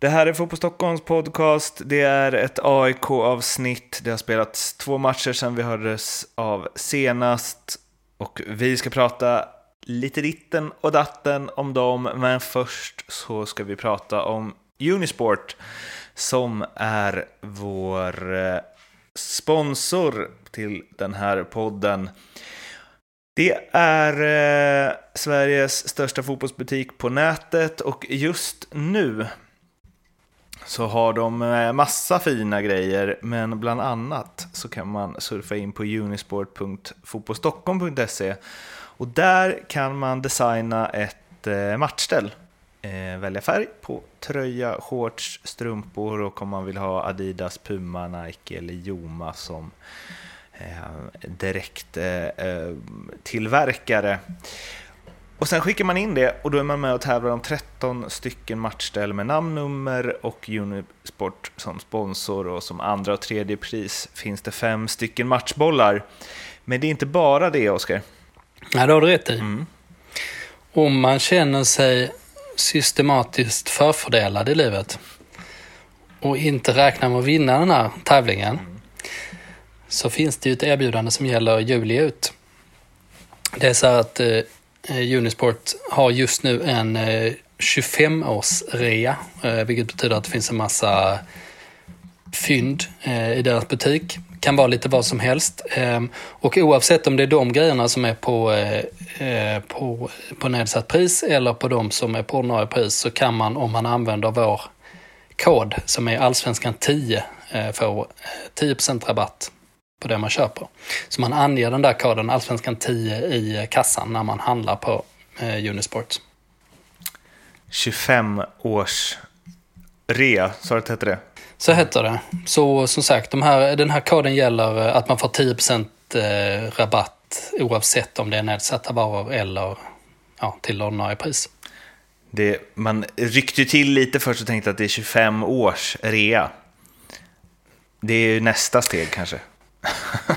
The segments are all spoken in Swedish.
Det här är Fotboll Stockholms podcast. Det är ett AIK-avsnitt. Det har spelats två matcher sedan vi hördes av senast. Och vi ska prata lite ditten och datten om dem. Men först så ska vi prata om Unisport som är vår eh, sponsor till den här podden. Det är eh, Sveriges största fotbollsbutik på nätet och just nu så har de eh, massa fina grejer, men bland annat så kan man surfa in på unisport.fotbollstockholm.se och där kan man designa ett eh, matchställ. Eh, välja färg på tröja, shorts, strumpor och om man vill ha Adidas, Puma, Nike eller Joma som direkt tillverkare. Och sen skickar man in det och då är man med och tävlar om 13 stycken matchställ med namnnummer och Unisport som sponsor och som andra och tredje pris finns det fem stycken matchbollar. Men det är inte bara det, Oskar. Nej, det har du rätt i. Mm. Om man känner sig systematiskt förfördelad i livet och inte räknar med att vinna den här tävlingen mm. så finns det ju ett erbjudande som gäller juli ut. Det är så att eh, Eh, Unisport har just nu en eh, 25-årsrea, eh, vilket betyder att det finns en massa fynd eh, i deras butik. Kan vara lite vad som helst. Ehm, och oavsett om det är de grejerna som är på, på, på nedsatt pris eller på de som är på ordinarie pris så kan man om man använder vår kod som är allsvenskan 10 få 10% rabatt på det man köper. Så man anger den där koden Allsvenskan 10 i kassan när man handlar på eh, Unisport. 25 års rea, så det hette det? Så heter det. Så som sagt, de här, den här koden gäller eh, att man får 10% eh, rabatt oavsett om det är nedsatta varor eller ja, till ordinarie pris. Det, man ryckte ju till lite först och tänkte att det är 25 års rea. Det är ju nästa steg kanske.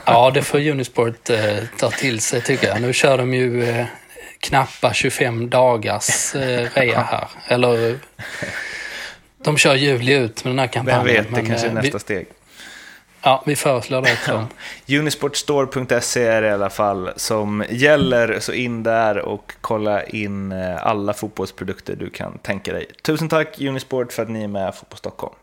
Ja, det får Unisport eh, ta till sig tycker jag. Nu kör de ju eh, knappa 25 dagars eh, rea här. Eller de kör juli ut med den här kampanjen. Vem vet, det kanske är eh, nästa vi, steg. Ja, vi föreslår det också. Unisportstore.se är det i alla fall som gäller, så in där och kolla in eh, alla fotbollsprodukter du kan tänka dig. Tusen tack Unisport för att ni är med Fotboll Stockholm.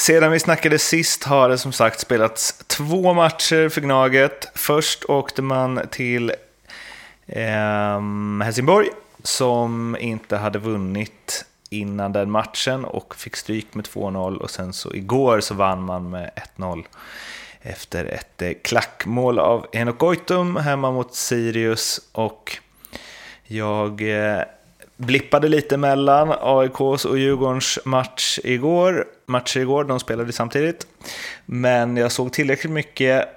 Sedan vi snackade sist har det som sagt spelats två matcher för Gnaget. Först åkte man till eh, Helsingborg som inte hade vunnit innan den matchen och fick stryk med 2-0 och sen så igår så vann man med 1-0 efter ett eh, klackmål av Henok Goitom hemma mot Sirius och jag eh, blippade lite mellan AIKs och Djurgårdens match igår. Matcher igår, de spelade samtidigt. Men jag såg tillräckligt mycket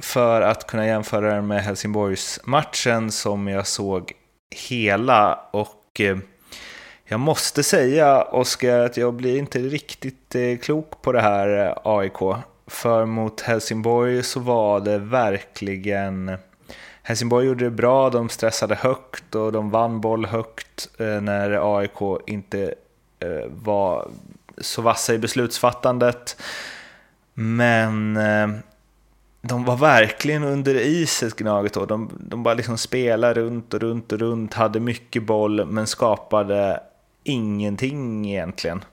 för att kunna jämföra den med Helsingborgs-matchen som jag såg hela. Och eh, jag måste säga, Oskar, att jag blir inte riktigt eh, klok på det här eh, AIK. För mot Helsingborg så var det verkligen Helsingborg gjorde det bra, de stressade högt och de vann boll högt eh, när AIK inte eh, var så vassa i beslutsfattandet. Men eh, de var verkligen under iset Gnaget då. De, de bara liksom spelade runt och runt och runt, hade mycket boll men skapade ingenting egentligen.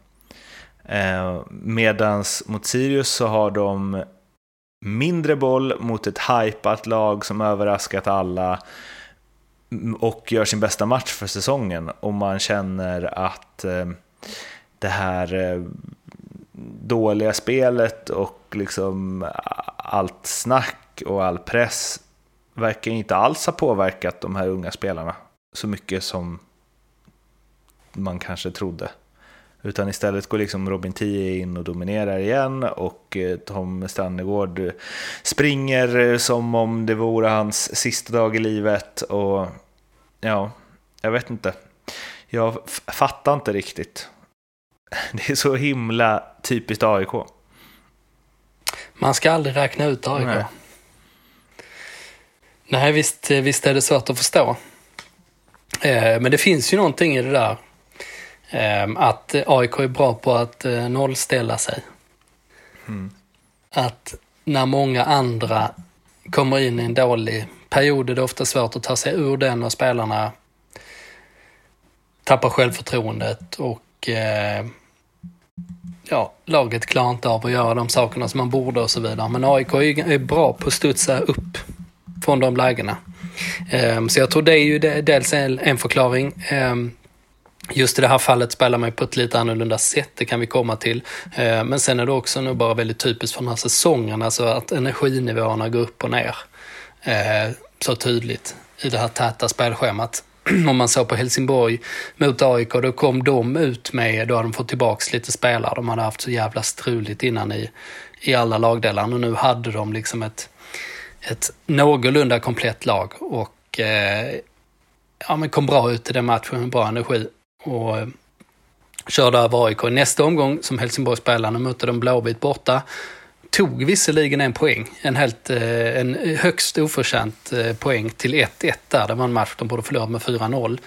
Medans mot Sirius så har de mindre boll mot ett hypat lag som överraskat alla och gör sin bästa match för säsongen och man känner att eh, det här eh, dåliga spelet och liksom allt snack och all press verkar inte alls ha påverkat de här unga spelarna så mycket som man kanske trodde. Utan istället går liksom Robin Tie in och dominerar igen och eh, Tom Strannegård springer som om det vore hans sista dag i livet. Och ja, jag vet inte. Jag fattar inte riktigt. Det är så himla typiskt AIK. Man ska aldrig räkna ut AIK. Nej, Nej visst, visst är det svårt att förstå. Eh, men det finns ju någonting i det där att AIK är bra på att eh, nollställa sig. Mm. Att när många andra kommer in i en dålig period är det ofta svårt att ta sig ur den och spelarna tappar självförtroendet och eh, ja, laget klarar inte av att göra de sakerna som man borde och så vidare. Men AIK är bra på att studsa upp från de lägena. Um, så jag tror det är ju dels en, förklaring. Um, Just i det här fallet spelar man ju på ett lite annorlunda sätt, det kan vi komma till. Eh, men sen är det också nog bara väldigt typiskt för den här säsongen, alltså att energinivåerna går upp och ner. Eh, så tydligt i det här täta spelschemat. om man såg på Helsingborg mot AIK, då kom de ut med, då hade de fått tillbaks lite spelare. De hade haft så jävla struligt innan i, i alla lagdelar och nu hade de liksom ett, ett någorlunda komplett lag och eh, ja, men kom bra ut i den matchen med bra energi. Och eh, körde över AIK. Nästa omgång som Helsingborg spelade mötte de Blåvitt borta tog visserligen en poäng, en, helt, eh, en högst oförtjänt eh, poäng till 1-1 där. Det var en match de borde förlora med 4-0.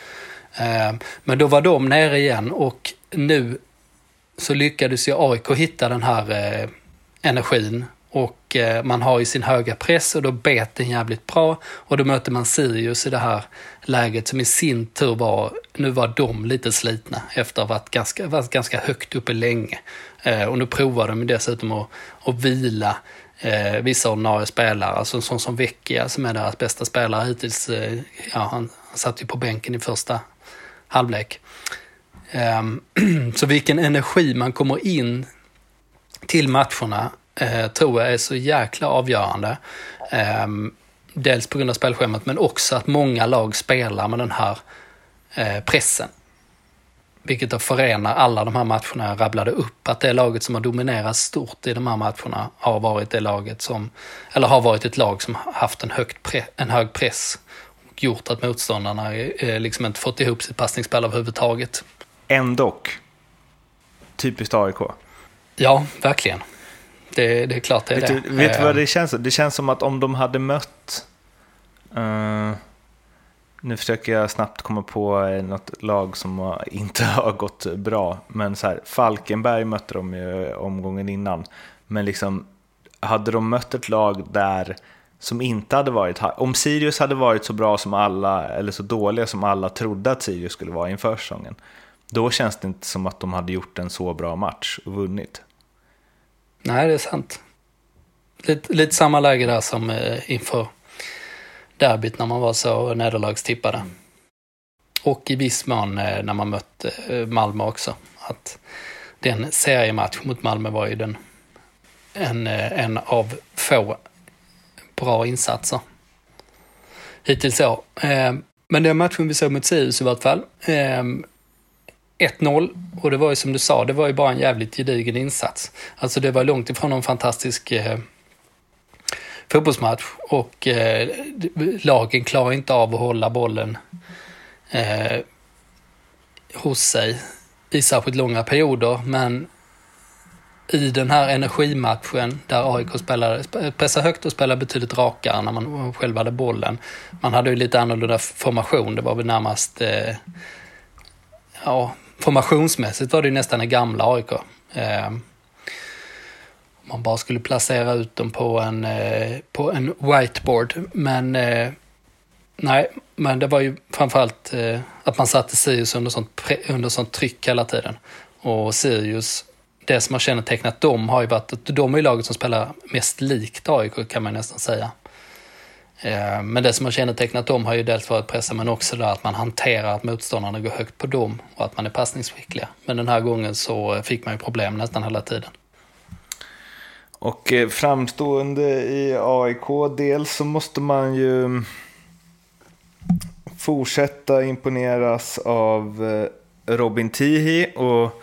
Men då var de nere igen och nu så lyckades ju AIK hitta den här energin och man har ju sin höga press och då bet den jävligt bra och då möter man Sirius i det här läget som i sin tur var, nu var de lite slitna efter att ha varit ganska, varit ganska högt uppe länge. Eh, och nu provar de dessutom att, att vila eh, vissa ordinarie spelare, alltså en sån som Vecchia som är deras bästa spelare hittills. Eh, ja, han, han satt ju på bänken i första halvlek. Eh, så vilken energi man kommer in till matcherna eh, tror jag är så jäkla avgörande. Ehm, dels på grund av spelschemat men också att många lag spelar med den här eh, pressen. Vilket då förenar alla de här matcherna jag rabblade upp. Att det laget som har dominerat stort i de här matcherna har varit det laget som, eller har varit ett lag som haft en, högt pre, en hög press och gjort att motståndarna eh, liksom inte fått ihop sitt passningsspel överhuvudtaget. Ändock, typiskt AIK. Ja, verkligen. Det, det är klart det är vet det. Du, vet du vad eh. det känns Det känns som att om de hade mött uh nu försöker jag snabbt komma på eh, något lag som inte har gått bra. Men så här, Falkenberg mötte de ju omgången innan. Men liksom, hade de mött ett lag där som inte hade varit... Om Sirius hade varit så bra som alla, eller så dåliga som alla trodde att Sirius skulle vara inför säsongen, då känns det inte som att de hade gjort en så bra match och vunnit. Nej, det är sant. Lite, lite samma läge där som eh, inför derbyt när man var så nederlagstippade. Och i viss mån eh, när man mötte eh, Malmö också. Att den seriematch mot Malmö var ju den, en, eh, en av få bra insatser. Hittills så. Men den matchen vi såg mot Sirius i vart fall. 1-0 och det var ju som du sa, det var ju bara en jävligt gedigen insats. Alltså det var långt ifrån någon fantastisk fotbollsmatch och eh, lagen klarar inte av att hålla bollen eh, hos sig i särskilt långa perioder. Men i den här energimatchen där AIK spelade, pressade högt och spelade betydligt rakare när man själv hade bollen. Man hade ju lite annorlunda formation, det var väl närmast eh, ja, formationsmässigt var det ju nästan det gamla AIK. Eh, man bara skulle placera ut dem på en, eh, på en whiteboard. Men eh, nej, men det var ju framförallt eh, att man satte Sirius under sånt, under sånt tryck hela tiden. Och Sirius, det som har kännetecknat dem har ju varit att de är laget som spelar mest likt AIK kan man nästan säga. Men det som har kännetecknat dem har ju dels varit pressen men också det att man hanterar att motståndarna går högt på dem och att man är passningsskickliga. Men den här gången så fick man ju problem nästan hela tiden. Och eh, framstående i AIK, dels så måste man ju fortsätta imponeras av eh, Robin Tihi och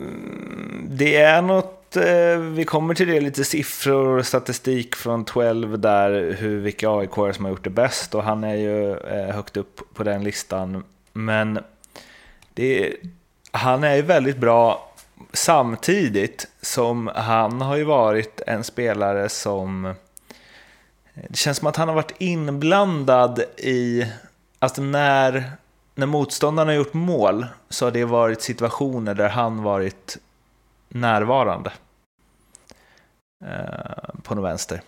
mm, det är något, eh, vi kommer till det, lite siffror och statistik från 12 där, hur, vilka AIK som har gjort det bäst och han är ju högt upp på den listan. Men det, han är ju väldigt bra samtidigt som han har ju varit en spelare som... Det känns som att han har varit inblandad i... Alltså när när motståndarna har gjort mål så har det varit situationer där han varit närvarande. Eh, på något vänster.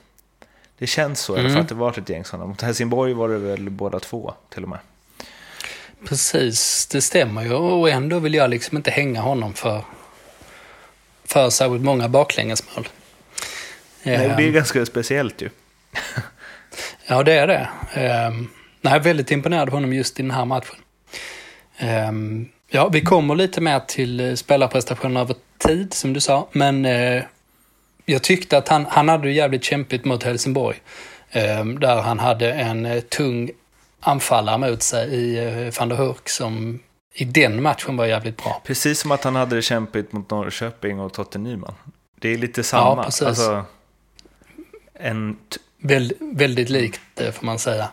Det känns så, mm. för att det varit ett gäng sådana. Mot Helsingborg var det väl båda två till och med. Precis, det stämmer ju. Och ändå vill jag liksom inte hänga honom för, för särskilt många baklängesmål. Nej, det är ehm. ganska speciellt ju. ja, det är det. Um, nej, väldigt imponerad av honom just i den här matchen. Um, ja, vi kommer lite mer till eh, spelarprestationer över tid, som du sa. Men uh, jag tyckte att han, han hade det jävligt kämpigt mot Helsingborg. Där han hade en uh, tung anfallare mot sig i van der Hurk som i den matchen var jävligt bra. Precis som att han hade det kämpigt mot Norrköping och Totte Nyman. Det är lite samma. Ja, precis. Alltså, en Väl, väldigt likt det får man säga.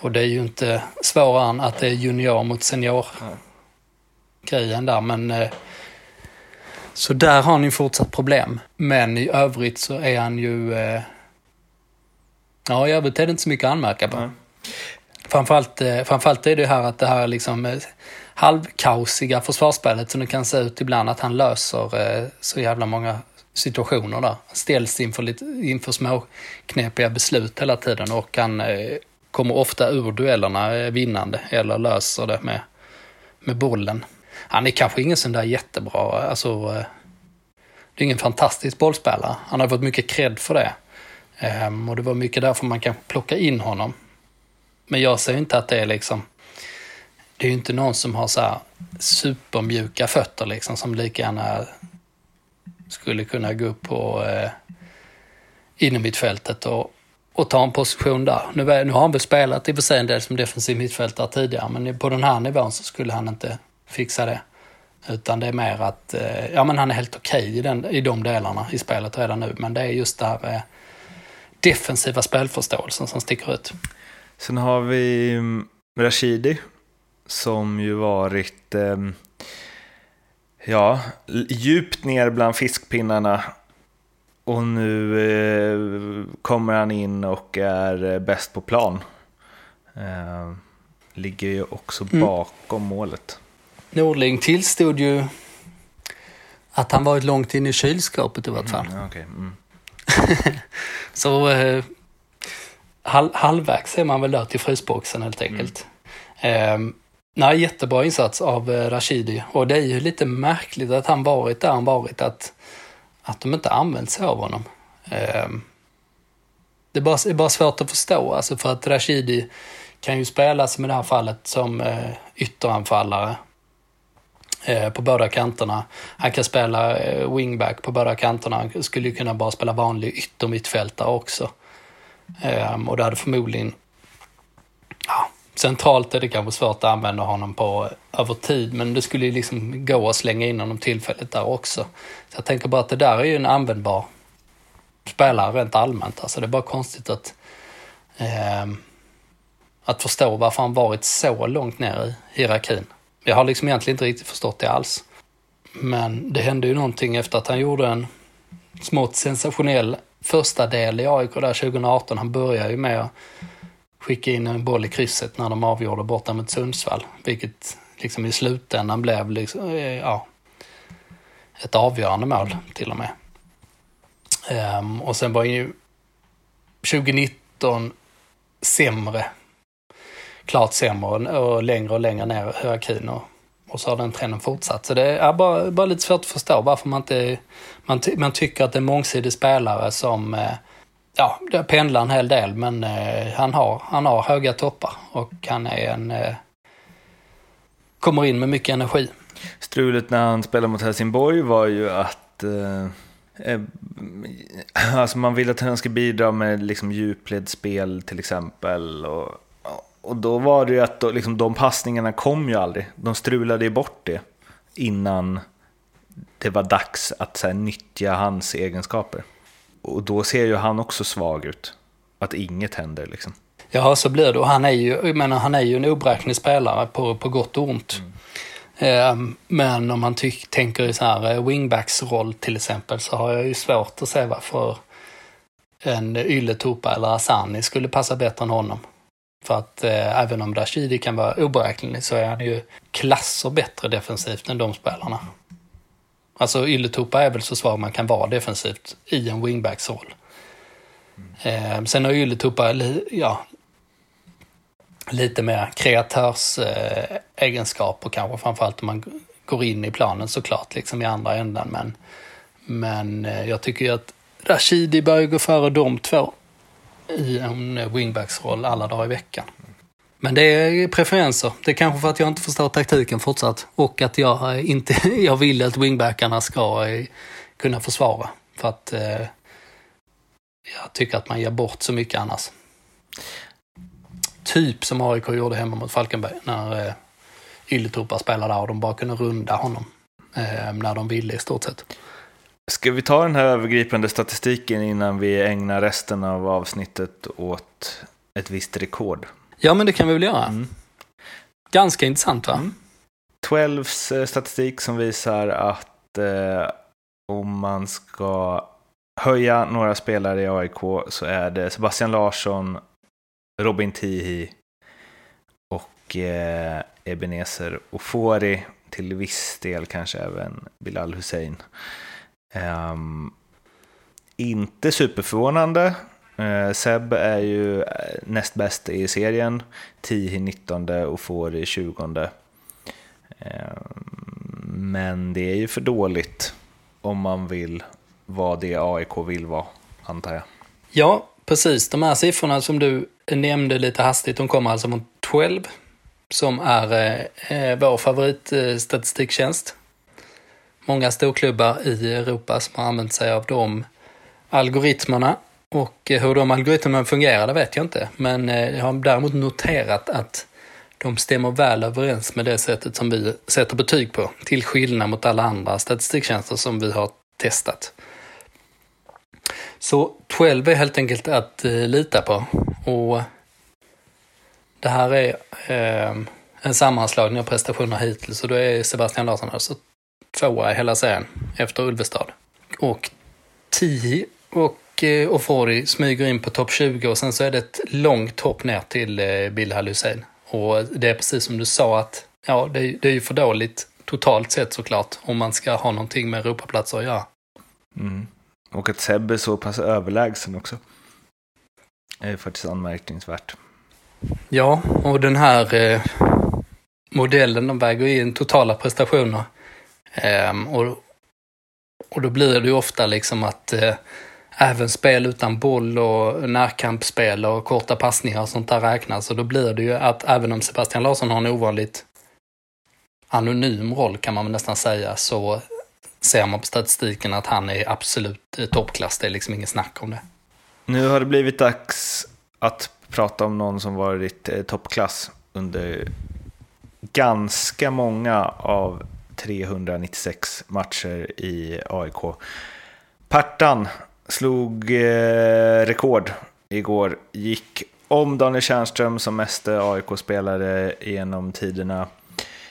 Och det är ju inte svårare än att det är junior mot senior grejen där. Men, eh, så där har ni fortsatt problem. Men i övrigt så är han ju... Eh, ja, i övrigt är det inte så mycket att anmärka på. Mm. Framförallt, eh, framförallt är det här att det här liksom eh, halvkaosiga försvarsspelet som det kan se ut ibland, att han löser eh, så jävla många situationer där. Ställs inför, lite, inför små knepiga beslut hela tiden och han kommer ofta ur duellerna vinnande eller löser det med, med bollen. Han är kanske ingen sån där jättebra, alltså det är ingen fantastisk bollspelare. Han har fått mycket cred för det. Ehm, och det var mycket därför man kan plocka in honom. Men jag ser inte att det är liksom, det är ju inte någon som har så här supermjuka fötter liksom som lika gärna skulle kunna gå upp på eh, innermittfältet och, och ta en position där. Nu, nu har han väl spelat i och för sig en del som defensiv mittfältare tidigare, men på den här nivån så skulle han inte fixa det. Utan det är mer att, eh, ja men han är helt okej okay i, i de delarna i spelet redan nu, men det är just det här med defensiva spelförståelsen som sticker ut. Sen har vi mm, Rashidi som ju varit eh, Ja, djupt ner bland fiskpinnarna. Och nu eh, kommer han in och är eh, bäst på plan. Eh, ligger ju också mm. bakom målet. Nordling tillstod ju att han varit långt in i kylskåpet i vart fall. Mm, okay. mm. Så eh, halv, halvvägs är man väl där till frysboxen helt enkelt. Mm. Eh, Nej, jättebra insats av eh, Rashidi. Och det är ju lite märkligt att han varit där han varit, att, att de inte använt sig av honom. Ehm, det är bara, det är bara svårt att förstå, alltså för att Rashidi kan ju spela, som i det här fallet, som eh, ytteranfallare eh, på båda kanterna. Han kan spela wingback på båda kanterna. Han skulle ju kunna bara spela vanlig yttermittfältare också. Um, och det hade förmodligen ja, centralt är det kanske svårt att använda honom på över tid, men det skulle ju liksom gå att slänga in honom tillfälligt där också. Så jag tänker bara att det där är ju en användbar spelare rent allmänt. Alltså det är bara konstigt att, eh, att förstå varför han varit så långt ner i hierarkin. Jag har liksom egentligen inte riktigt förstått det alls. Men det hände ju någonting efter att han gjorde en smått sensationell första del i AIK där 2018. Han började ju med att skicka in en boll i krysset när de avgjorde borta mot Sundsvall. Vilket liksom i slutändan blev liksom, eh, ja, ett avgörande mål till och med. Um, och sen var ju 2019 sämre. Klart sämre och, längre och längre ner i hierarkin. Och, och så har den trenden fortsatt. Så det är bara, bara lite svårt att förstå varför man inte... Man, man tycker att det är en mångsidig spelare som eh, ja, det pendlar en hel del, men eh, han, har, han har höga toppar och han är en... Eh, kommer in med mycket energi. Strulet när han spelade mot Helsingborg var ju att eh, eh alltså man vill att han ska bidra med liksom djupledsspel till exempel. Och, och då var det ju att då, liksom, de passningarna kom ju aldrig. De strulade ju bort det innan det var dags att här, nyttja hans egenskaper. Och då ser ju han också svag ut. Att inget händer liksom. Ja, så blir det. Och han är ju, jag menar, han är ju en oberäknelig spelare på, på gott och ont. Mm. Eh, men om man tyck, tänker i så här eh, wingbacks roll till exempel så har jag ju svårt att se varför en Ylätupa eller Asani skulle passa bättre än honom. För att eh, även om Rashidi kan vara oberäknelig så är han ju klasser bättre defensivt än de spelarna. Alltså Ylätupa är väl så svag man kan vara defensivt i en wingbacks roll. Eh, sen har Ylätupa ja, lite mer kreatörsegenskaper eh, kanske, framförallt om man går in i planen såklart, liksom i andra änden. Men, men eh, jag tycker ju att Rashidi bör gå före de två i en wingbacksroll alla dagar i veckan. Men det är preferenser. Det är kanske för att jag inte förstår taktiken fortsatt och att jag inte jag vill att wingbackarna ska eh, kunna försvara. För att eh, jag tycker att man ger bort så mycket annars. Typ som AIK gjorde hemma mot Falkenberg när eh, Ylätupa spelade där och de bara kunde runda honom eh, när de ville i stort sett. Ska vi ta den här övergripande statistiken innan vi ägnar resten av avsnittet åt ett visst rekord? Ja, men det kan vi väl göra. Mm. Ganska intressant va? Mm. 12s eh, statistik som visar att eh, om man ska höja några spelare i AIK så är det Sebastian Larsson, Robin Tihi och eh, Ebenezer Ofori till viss del kanske även Bilal Hussein. Um, inte superförvånande. Uh, Seb är ju eh, näst bäst i serien. Tihi 19 och Fori 20. Um, men det är ju för dåligt om man vill vara det AIK vill vara, antar jag. Ja, precis. De här siffrorna som du nämnde lite hastigt, de kommer alltså från 12 som är eh, eh vår favoritstatistiktjänst många storklubbar i Europa som har använt sig av de algoritmerna. Och eh, hur de algoritmerna fungerar, det vet jag inte. Men eh, jag har däremot noterat att de stämmer väl överens med det sättet som vi sätter betyg på. Till skillnad mot alla andra statistiktjänster som vi har testat. Så 12 är helt enkelt att eh, lita på. Och det här är eh, en sammanslagning av prestationer hittills och då är Sebastian Larsson alltså tvåa i hela serien efter Ulvestad. Och Tihi och eh, Ofori smyger in på topp 20 och sen så är det ett långt hopp ner till eh, Bilal Hussein. Och det är precis som du sa att ja, det, det är ju för dåligt totalt sett såklart om man ska ha någonting med Europaplatser att göra. Mm. Och att Seb är så pass överlägsen också. Det är faktiskt anmärkningsvärt. Ja, och den här eh, modellen de väger in totala prestationer Ehm, och, och då blir det ju ofta liksom att uh, även spel utan boll och närkampsspel och korta passningar och sånt där räknas. Och då blir det ju att även om Sebastian Larsson har en ovanligt anonym roll kan man väl nästan säga så ser man på statistiken att han är absolut eh, toppklass. Det är liksom inget snack om det. Nu har det blivit dags att prata om någon som varit eh, toppklass under ganska många av 396 matcher i AIK. Partan slog eh, rekord igår, gick om Daniel Tjärnström som meste AIK-spelare genom tiderna.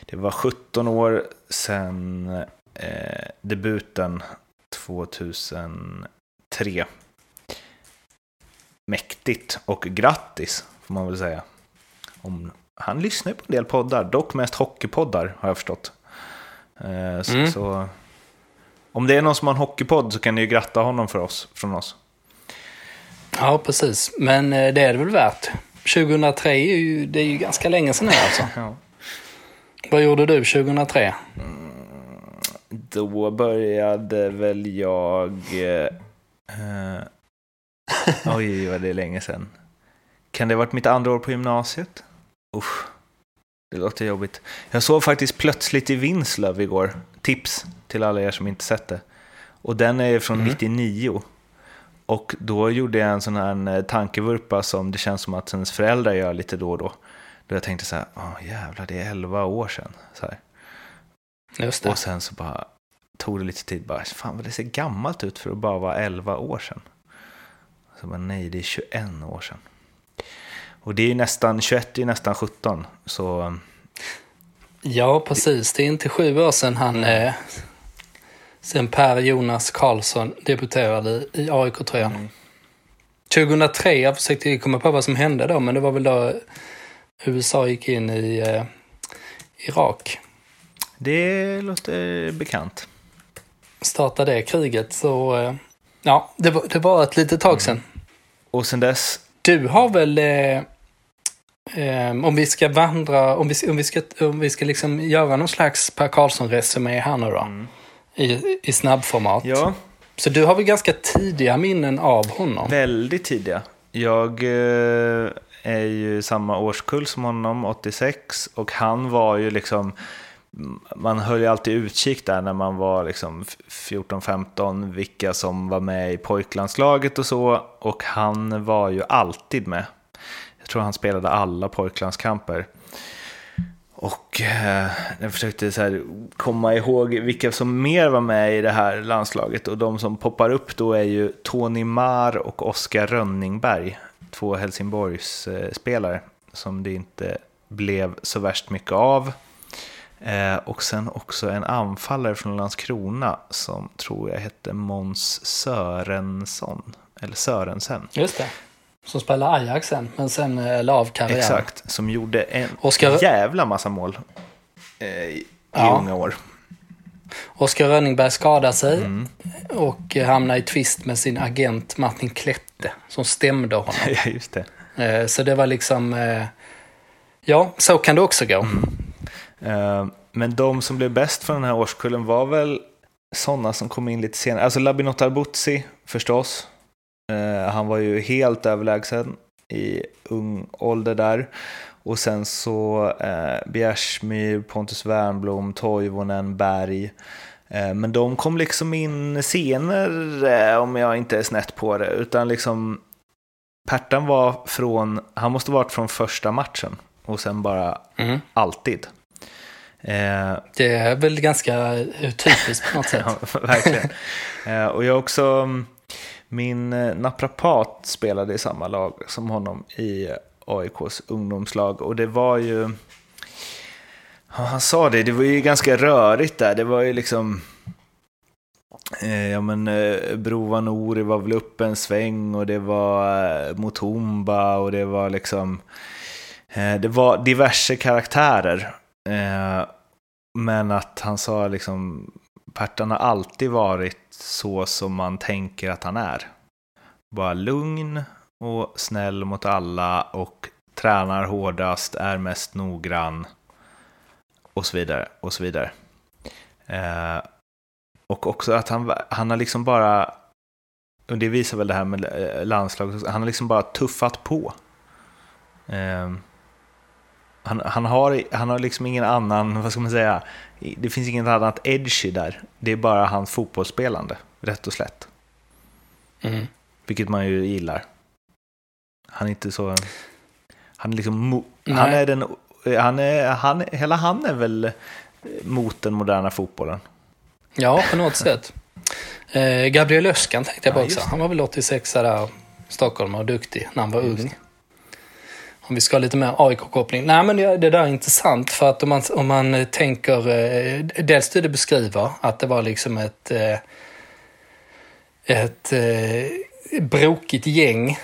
Det var 17 år sedan eh, debuten 2003. Mäktigt och grattis får man väl säga. Om, han lyssnar på en del poddar, dock mest hockeypoddar har jag förstått. Eh, så, mm. så, om det är någon som har en hockeypodd så kan ni ju gratta honom för oss, från oss. Ja, precis. Men eh, det är det väl värt. 2003 är ju, det är ju ganska länge sedan nu alltså. ja. Vad gjorde du 2003? Mm, då började väl jag... Eh, oj, vad det är länge sedan. Kan det ha varit mitt andra år på gymnasiet? Usch. Det låter jobbigt. Jag såg faktiskt plötsligt i Vinslöv igår. Tips till alla er som inte sett det. Och den är från mm. 99. Och då gjorde jag en sån här eh, tankevurpa som det känns som att ens föräldrar gör lite då och då. Då jag tänkte så här, åh jävlar, det är 11 år sedan. Så här. Just det. Och sen så bara tog det lite tid, bara, fan vad det ser gammalt ut för att bara vara 11 år sedan. Så bara, nej, det är 21 år sedan. Och det är nästan, 21 är nästan 17. Så... Ja, precis. Det är inte sju år sedan han... Eh, sen Per Jonas Karlsson debuterade i AIK-tröjan. Mm. 2003, jag försökte komma på vad som hände då, men det var väl då USA gick in i eh, Irak. Det låter bekant. Startade det kriget, så eh, ja, det var, det var ett litet tag sedan. Och sen dess, Du har väl, eh, eh, om vi ska vandra, om vi, om vi ska, om vi ska liksom göra någon slags Per Karlsson-resumé här nu då, i, i snabbformat. ja, Så du har väl ganska tidiga minnen av honom? väldigt tidiga. Jag eh, är ju samma årskull som honom, 86, och han var ju liksom man höll ju alltid utkik där när man var liksom 14-15, vilka som var med i pojklandslaget och så. Och han var ju alltid med. Jag tror han spelade alla pojklandskamper. Och eh, jag försökte så här, komma ihåg vilka som mer var med i det här landslaget. Och de som poppar upp då är ju Tony Mar och Oskar Rönningberg. Två Helsingborgs eh, spelare som det inte blev så värst mycket av. Eh, och sen också en anfallare från Landskrona som tror jag hette Måns Sörensson. Eller Sörensen. Just det. Som spelade Ajax sen, men sen eh, la av karriären. Exakt, som gjorde en Oskar- jävla massa mål eh, i Ja. unga år. Oskar Rönningberg skadade sig Mm. och eh, hamnade i tvist med sin agent Martin Klette som stämde honom. Ja, just det. Eh, Så det var liksom... eh, Ja, så kan det också gå. Eh, men de som blev bäst från den här årskullen var väl sådana som kom in lite senare. Alltså Labinot Arbuzzi förstås. Eh, han var ju helt överlägsen i ung ålder där. Och sen så eh, Bjärsmyr, Pontus Wernbloom, Toivonen, Berg. Eh, men de kom liksom in senare om jag inte är snett på det. Utan liksom Pertan var från, han måste varit från första matchen. Och sen bara Mm. alltid. Eh, Det är väl ganska eh, typiskt på något sätt. ja, verkligen. eh, och jag också, mm, min eh, naprapat spelade i samma lag som honom i eh, AIKs ungdomslag. Och det var ju, ja, han sa det, det var ju ganska rörigt där. Det var ju liksom, eh, ja men eh, Brova Nouri var väl uppe en sväng och det var eh, Mutumba och det var liksom, eh, det var diverse karaktärer. Eh, men att han sa liksom, Pertan har alltid varit så som man tänker att han är. Bara lugn och snäll mot alla och tränar hårdast, är mest noggrann och så vidare. Och så vidare. Eh, och också att han, han har liksom bara, och det visar väl det här med eh, landslaget, han har liksom bara tuffat på. Eh, han, han, har, han har liksom ingen annan, vad ska man säga, det finns inget annat edgy där. Det är bara hans fotbollsspelande, rätt och slätt. Mm. Vilket man ju gillar. Han är inte så... Han är liksom... Nej. Han är den... Han är, han, hela han är väl mot den moderna fotbollen. Ja, på något sätt. Eh, Gabriel Öskan tänkte jag på Ja, också. Han var väl 86 där, Stockholm och duktig när han var Just ung. Om vi ska ha lite mer AIK-koppling. Nej, men det, det där är intressant för att om man, om man eh, tänker, eh, dels det du beskriver, att det var liksom ett, eh, ett eh, brokigt gäng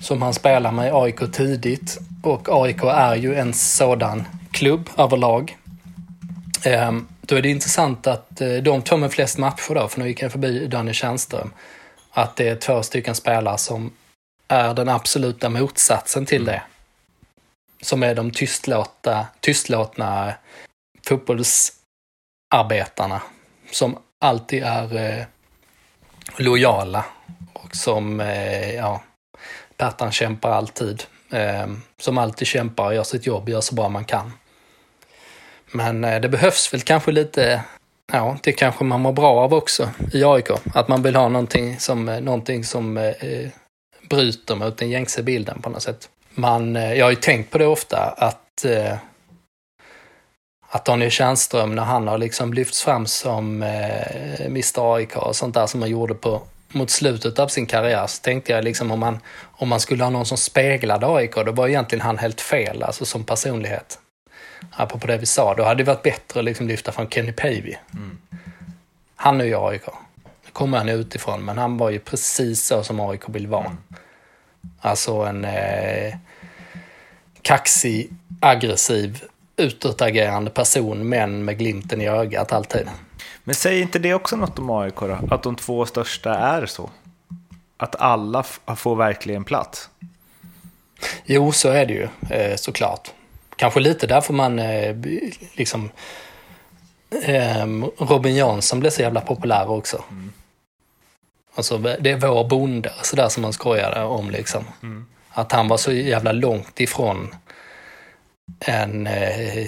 som han spelar med i AIK tidigt. Och AIK är ju en sådan klubb överlag. Ehm, då är det intressant att eh, de två med flest matcher då, för nu gick jag förbi Daniel Tjärnström, att det är två stycken spelare som är den absoluta motsatsen till det. Som är de tystlåta, tystlåtna fotbollsarbetarna. Som alltid är eh, lojala och som, eh, ja, Pertan kämpar alltid. Eh, som alltid kämpar och gör sitt jobb, gör så bra man kan. Men eh, det behövs väl kanske lite, ja, det kanske man mår bra av också i AIK. Att man vill ha någonting som, eh, någonting som eh, eh, bryter mot den gängse bilden på något sätt. Man, eh, jag har ju tänkt på det ofta att eh, att Daniel Tjärnström, när han har liksom lyfts fram som eh, Mr AIK och sånt där som han gjorde på, mot slutet av sin karriär, så tänkte jag liksom om man, om man skulle ha någon som speglade AIK, då var egentligen han helt fel, alltså som personlighet. Apropå det vi sa, då hade det varit bättre att liksom lyfta från Kenny Pavey. Han är ju AIK. Nu kommer han utifrån, men han var ju precis så som AIK vill vara. Alltså en eh, kaxig, aggressiv, utåtagerande person, men med glimten i ögat alltid. Men säger inte det också något om AIK då? Att de två största är så? Att alla får verkligen plats? Jo, så är det ju eh, såklart. Kanske lite därför man eh, liksom... Eh, Robin Jansson blev så jävla populär också. Mm. Alltså, det är vår bonde, sådär som man skojade om liksom. Mm. Att han var så jävla långt ifrån en eh,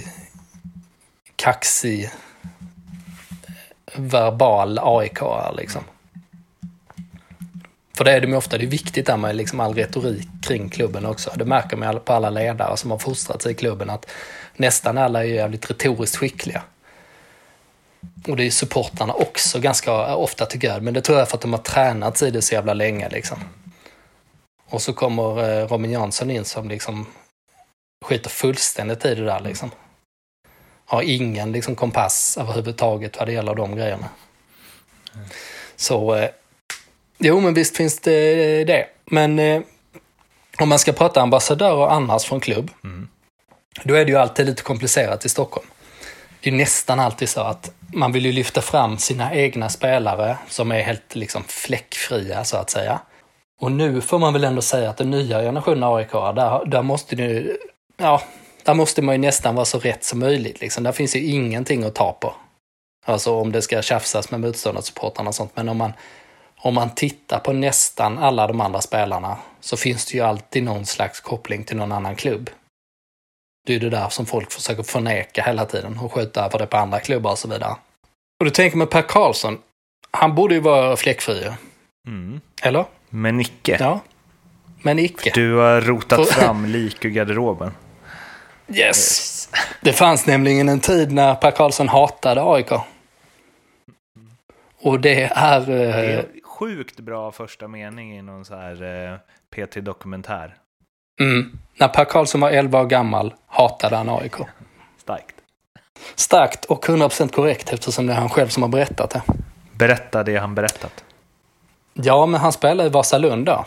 kaxig verbal aik liksom. För det är de ju ofta, det är viktigt där med liksom all retorik kring klubben också. Det märker man på alla ledare som har fostrat sig i klubben att nästan alla är jävligt retoriskt skickliga. Och det är supportarna också ganska ofta tycker jag, men det tror jag för att de har tränat i det så jävla länge liksom. Och så kommer eh, Robin Jansson in som liksom skiter fullständigt i det där liksom. Har ingen liksom kompass överhuvudtaget vad det gäller de grejerna. Så, eh, jo men visst finns det det. Men eh, om man ska prata ambassadörer annars från klubb, mm. då är det ju alltid lite komplicerat i Stockholm. Det är nästan alltid så att man vill ju lyfta fram sina egna spelare som är helt liksom fläckfria så att säga. Och nu får man väl ändå säga att den nya generationen AIK, där, där måste du, ja, där måste man ju nästan vara så rätt som möjligt. Liksom. Där finns ju ingenting att ta på. Alltså om det ska tjafsas med motståndarsupportrarna och sånt. Men om man, om man tittar på nästan alla de andra spelarna så finns det ju alltid någon slags koppling till någon annan klubb. Det är det där som folk försöker förneka hela tiden och skjuta över det på andra klubbar och så vidare. Och du tänker med Per Karlsson, han borde ju vara fläckfri. Mm. Eller? Men icke. Ja. Men icke. Du har rotat fram lik ur garderoben. Yes. yes. Det fanns nämligen en tid när Per Karlsson hatade AIK. Och det är... Eh, det är sjukt bra första mening i någon så här eh, P3 Dokumentär. Mm. När Per Karlsson var 11 år gammal hatade han AIK. Starkt. Starkt och 100% korrekt eftersom det är han själv som har berättat det. Berätta det han berättat. Ja, men han spelar i Vasalund då.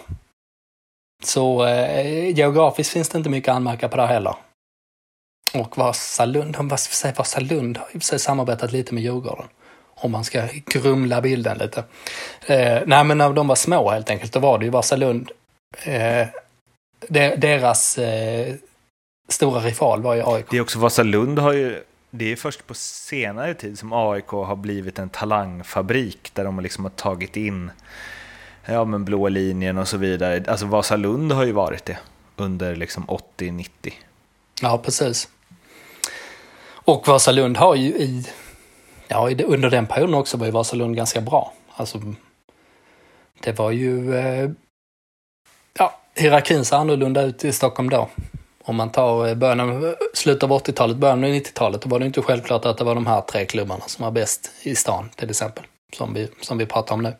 Så eh, geografiskt finns det inte mycket att anmärka på det heller. Och Vasalund, vad ska säga, Vasalund har i och för sig samarbetat lite med Djurgården. Om man ska grumla bilden lite. Eh, nej, men när de var små helt enkelt, då var det ju Vasalund. Eh, deras eh, stora rival var ju AIK. Det är också Vasalund har ju det är först på senare tid som AIK har blivit en talangfabrik där de liksom har tagit in ja, men blå linjen och så vidare. Alltså Vasalund har ju varit det under liksom 80-90. Ja, precis. Och Vasalund har ju i, ja, under den perioden också var ju Vasalund ganska bra. Alltså, det var ju, eh, ja, hierarkin ser annorlunda ut i Stockholm då. Om man tar eh, början av, eh, slutet av 80-talet, början av 90-talet, då var det inte självklart att det var de här tre klubbarna som var bäst i stan till exempel. Som vi, som vi pratar om nu.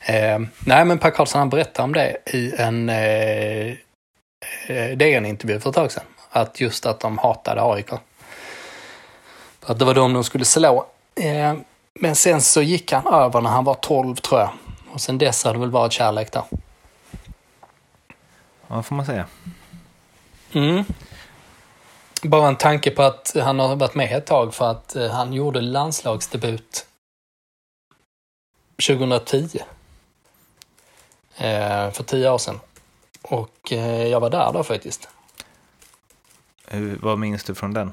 Eh, nej, men Per Karlsson han berättade om det i en eh, eh DN-intervju för ett tag sedan. Att just att de hatade AIK. Att det var dem de skulle slå. Eh, men sen så gick han över när han var 12 tror jag. Och sen dess har det väl varit kärlek där. Ja, får man säga. Mm. Bara en tanke på att han har varit med ett tag för att eh, han gjorde landslagsdebut 2010. Eh, för tio år sedan. Och eh, jag var där då faktiskt. Hur, vad minns du från den?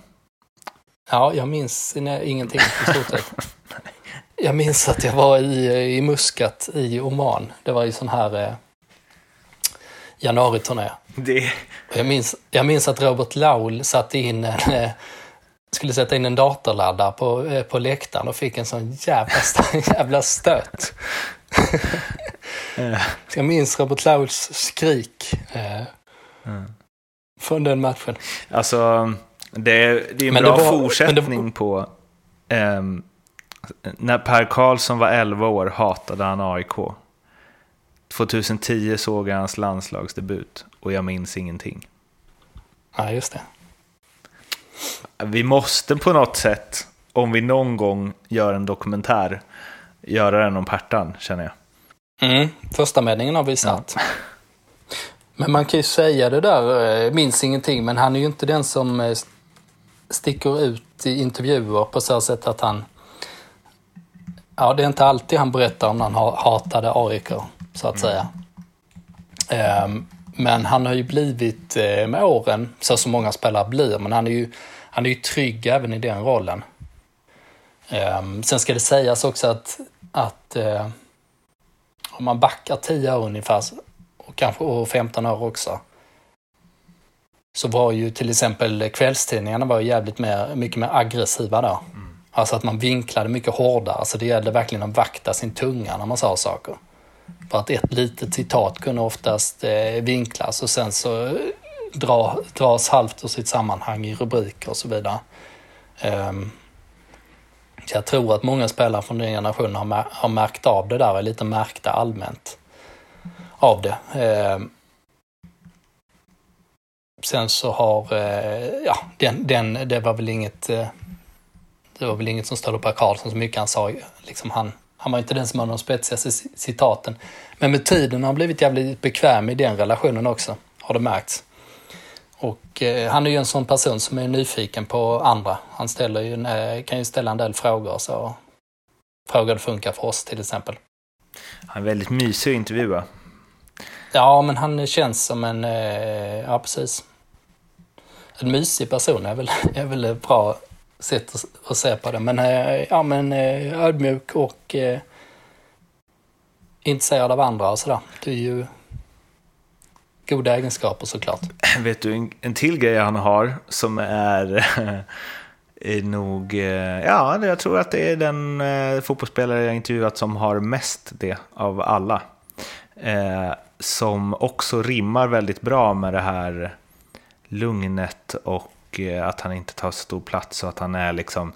Ja, jag minns nej, ingenting i stort sett. jag minns att jag var i, i Muscat i Oman. Det var ju sån här eh, januariturné. Det... Jag, minns, jag minns att Robert Laul satte in en, eh, skulle sätta in en datorladdare på, eh, på läktaren och fick en sån jävla, jävla stöt. jag minns Robert Lauls skrik eh, mm. från den matchen. Alltså, det, det är en men bra var, fortsättning var... på eh, när Per Karlsson var 11 år hatade han AIK. 2010 såg jag hans landslagsdebut och jag minns ingenting. Ja, just det. Vi måste på något sätt, om vi någon gång gör en dokumentär, göra den om Pertan, känner jag. Mm, första meningen har vi satt. Ja. Men man kan ju säga det där, eh, minns ingenting, men han är ju inte den som eh, sticker ut i intervjuer på så sätt att han... Ja, det är inte alltid han berättar om när han hatade AIK, så att säga. Um, men han har ju blivit eh, med åren, så som många spelare blir, men han är ju, han är ju trygg även i den rollen. Um, sen ska det sägas också att, att uh, om man backar 10 år ungefär, och kanske och 15 år också, så var ju till exempel kvällstidningarna var jävligt mer, mycket mer aggressiva där. Mm. Alltså att man vinklade mycket hårdare, alltså det gällde verkligen att vakta sin tunga när man sa saker. För att ett litet citat kunde oftast eh, vinklas och sen så eh, dra, dras halvt ur sitt sammanhang i rubriker och så vidare. Um, jag tror att många spelare från den generationen har, har märkt av det där, är lite märkta allmänt av det. Ehm, sen så har, eh, ja, den, den, det var väl inget, det var väl inget som stod på Karlsson så mycket han sa, liksom han, han var inte den som hade de spetsigaste citaten. Men med tiden har han blivit jävligt bekväm i den relationen också, har det märkts. Och eh, han är ju en sån person som är nyfiken på andra. Han ställer ju, eh, kan ju ställa en del frågor. Så frågor funkar för oss till exempel. Han är väldigt mysig att intervjua. Ja, men han känns som en, eh, ja precis. En mysig person är väl, är väl ett bra sätt att, att se på det. Men, eh, ja, men eh, ödmjuk och eh, intresserad av andra och sådär. Det är ju goda egenskaper såklart. Vet du, en, en till grej han har som är, eh, är nog, ja, jag tror att det är den eh, fotbollsspelare jag intervjuat som har mest det av alla. Eh, som också rimmar väldigt bra med det här lugnet och eh, att han inte tar så stor plats och att han är liksom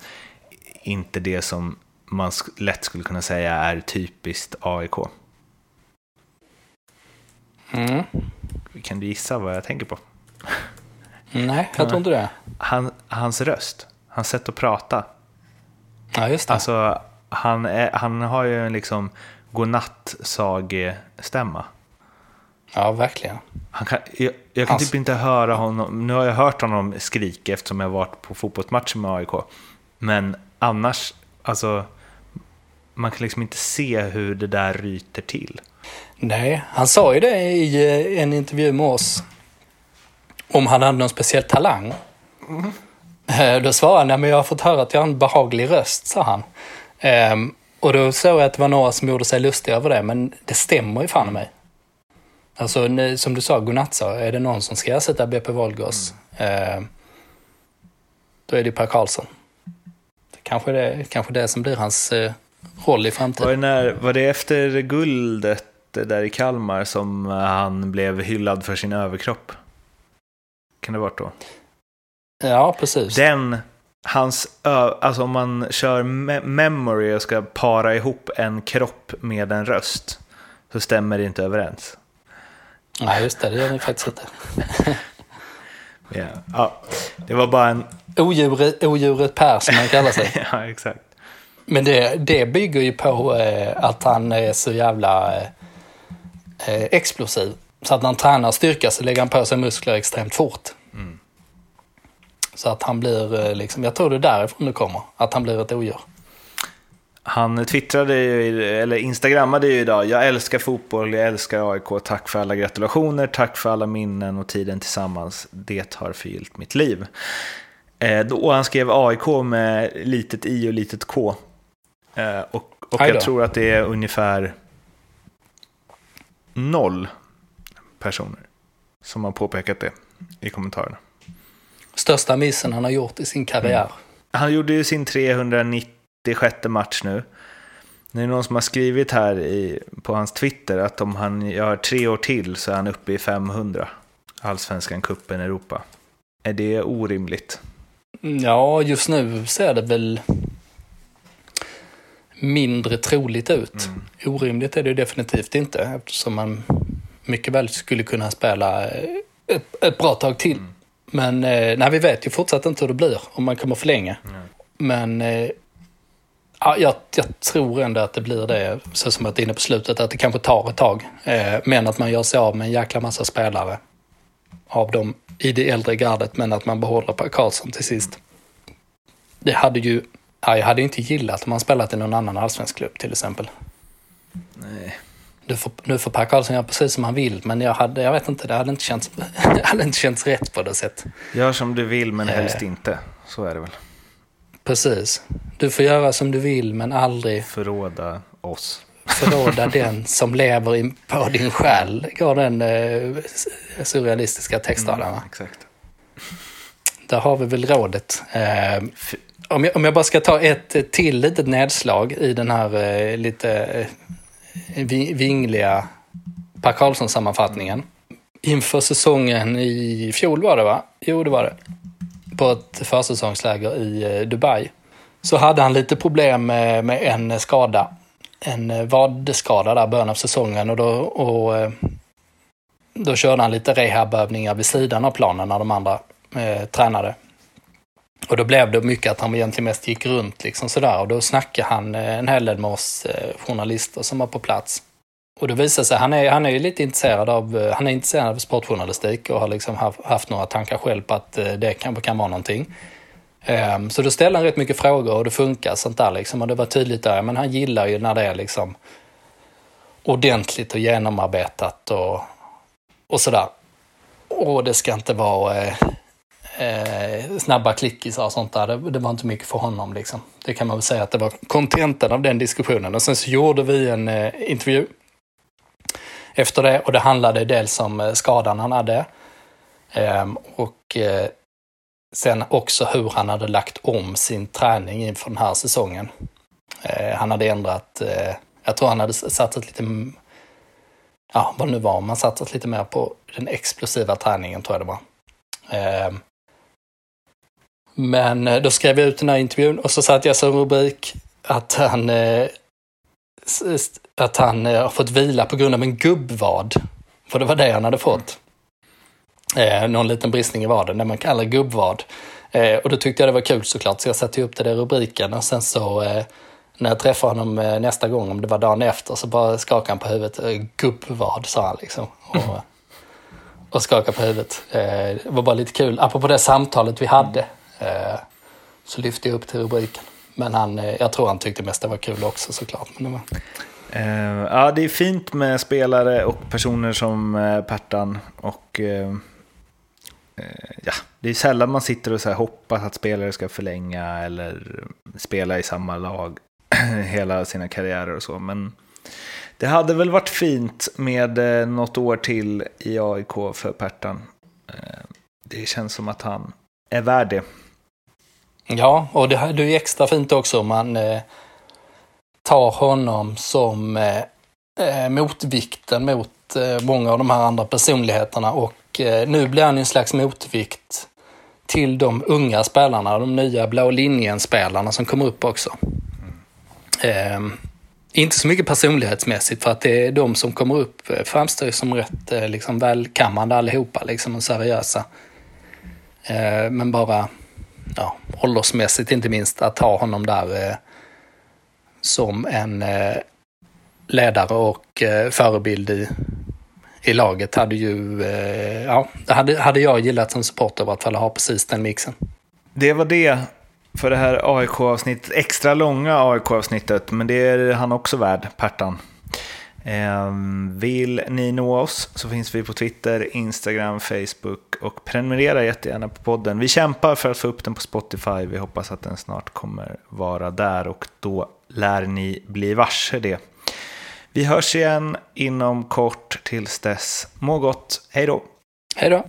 inte det som man lätt skulle kunna säga är typiskt AIK. Mm. Kan du gissa vad jag tänker på? Nej, jag tror inte det. Han, hans röst, hans sätt att prata. Ja, just det. Alltså, han, är, han har ju en liksom godnatt-sag-stämma. Ja, verkligen. Han kan, jag, jag kan Hans... typ inte höra honom, nu har jag hört honom skrika eftersom jag varit på fotbollsmatcher med AIK. Men annars, alltså, man kan liksom inte se hur det där ryter till. Nej, han sa ju det i eh, en intervju med oss. Om han hade någon speciell talang. Mm. Då svarade han, ja, men jag har fått höra att jag har en behaglig röst, sa han. Ehm, och då såg jag att det var några som gjorde sig lustiga över det, men det stämmer ju fan i mig. Alltså som du sa, godnatt sa, är det någon som ska ersätta BP Wolgos, mm. eh, då är det Per Karlsson. Kanske det, kanske det som blir hans eh, roll i framtiden. Var det, när, var det efter guldet där i Kalmar som han blev hyllad för sin överkropp? Kan det ha varit då? Ja, precis. Den, hans, alltså om man kör me memory och ska para ihop en kropp med en röst så stämmer det inte överens. Nej, just det, det gör ni faktiskt inte. ja, ja, det var bara en... Odjuret, odjuret Per som han kallar sig. ja, exakt. Men det, det bygger ju på eh, att han är så jävla eh, eh, explosiv. Så att när han tränar styrka så lägger han på sig muskler extremt fort. Mm. Så att han blir, eh, liksom, jag tror det är därifrån det kommer, att han blir ett odjur. Han twittrade ju, eller instagrammade ju idag, jag älskar fotboll, jag älskar AIK, tack för alla gratulationer, tack för alla minnen och tiden tillsammans, det har förgyllt mitt liv. Eh, då han skrev AIK med litet i och litet K. Eh, och och jag tror att det är ungefär noll personer som har påpekat det i kommentarerna. Största missen han har gjort i sin karriär. Mm. Han gjorde ju sin 396 match nu. Det är någon som har skrivit här i, på hans Twitter att om han gör tre år till så är han uppe i 500. Allsvenskan, kuppen Europa. Är det orimligt? Ja, just nu ser det väl mindre troligt ut. Mm. Orimligt är det definitivt inte eftersom man mycket väl skulle kunna spela ett, ett bra tag till. Mm. Men eh, nej, vi vet ju fortsatt inte hur det blir om man kommer förlänga. Mm. Men eh, Ja, jag, jag tror ändå att det blir det, så som att det är inne på slutet, att det kanske tar ett tag. Eh, men att man gör sig av med en jäkla massa spelare av dem i det äldre gardet, men att man behåller Per Karlsson till sist. Det hade ju, ja, jag hade inte gillat om han spelat i någon annan allsvensk klubb till exempel. Nej. Nu får, nu får Per Karlsson göra precis som han vill, men jag, hade, jag vet inte, det hade inte känts, det hade inte känts rätt på det sättet. Gör som du vill, men helst Eh. inte. Så är det väl. Precis. Du får göra som du vill, men aldrig Förråda oss. förråda den som lever in på din själ. Går den eh, surrealistiska textraden. va? Exakt. Där har vi väl rådet. Eh, om, jag, om jag bara ska ta ett till litet nedslag i den här eh, lite eh, vi- vingliga Per Karlsson-sammanfattningen. Inför säsongen i fjol var det va? Jo, det var det. På ett försäsongsläger i eh, Dubai. Så hade han lite problem med, med en skada. En eh, vadskada där i början av säsongen och då, och, eh, då körde han lite rehabövningar vid sidan av planen när de andra eh, tränade. Och då blev det mycket att han egentligen mest gick runt liksom sådär och då snackade han en hel del med oss eh, journalister som var på plats. Och det visar sig, han är, han är ju lite intresserad av, eh, han är intresserad av sportjournalistik och har liksom haft, haft några tankar själv på att eh, det kanske kan vara någonting. Um, Så då ställde han rätt mycket frågor och det funkar sånt där liksom och det var tydligt där, men han gillar ju när det är liksom ordentligt och genomarbetat och, och sådär. Och det ska inte vara eh, eh, snabba klickisar och sånt där. Det, det var inte mycket för honom. Liksom. Det kan man väl säga att det var kontentan av den diskussionen. Och sen så gjorde vi en eh, intervju efter det och det handlade dels om eh, skadan han hade ehm, och eh, sen också hur han hade lagt om sin träning inför den här säsongen. Eh, han hade ändrat, jag tror han hade satsat lite ja, vad det nu var, man satsat lite mer på den explosiva träningen tror jag det var. Ehm, men då skrev jag ut den här intervjun och så satte jag som rubrik att han, att han eh, har fått vila på grund av en gubbvad. För det var det han hade fått. Eh, någon liten bristning i vaden, det man kallar gubbvad. Eh, och då tyckte jag det var kul såklart, så jag satte upp det där i rubriken och sen så eh, när jag träffade honom eh, nästa gång, om det var dagen efter, så bara skakade han på huvudet. Eh, Gubbvad, sa han liksom. Och, och skakade på huvudet. Det var bara lite kul. Apropå det samtalet vi hade så lyfte jag upp till rubriken. Men han, eh, jag tror han tyckte mest det var kul också såklart. Men det var, Uh, ja, det är fint med spelare och personer som uh, Pertan. Och uh, ja, det är sällan man sitter och så här hoppas att spelare ska förlänga eller spela i samma lag hela sina karriärer och så. Men det hade väl varit fint med uh, något år till i AIK för Pertan. Det känns som att han är värd det. Ja, och det här det är ju extra fint också om man eh, tar honom som eh, eh, motvikten mot eh, många av de här andra personligheterna och eh, nu blir han ju en slags motvikt till de unga spelarna, de nya blå linjen-spelarna som kommer upp också. Eh, inte så mycket personlighetsmässigt för att det är de som kommer upp eh, framstår ju som rätt eh, liksom, välkammande allihopa liksom, och seriösa. Eh, men bara ja, åldersmässigt inte minst, att ha honom där eh, som en eh, ledare och eh, förebild i, i laget hade ju, eh, ja, det hade, hade jag gillat som supporter i vart fall att ha precis den mixen. Det var det för det här AIK-avsnittet, extra långa AIK-avsnittet, men det är han också värd, Pertan. Ehm, vill ni nå oss så finns vi på Twitter, Instagram, Facebook och prenumerera jättegärna på podden. Vi kämpar för att få upp den på Spotify. Vi hoppas att den snart kommer vara där och då lär ni bli varse det. Vi hörs igen inom kort. Tills dess, må gott. Hej då! Hej då!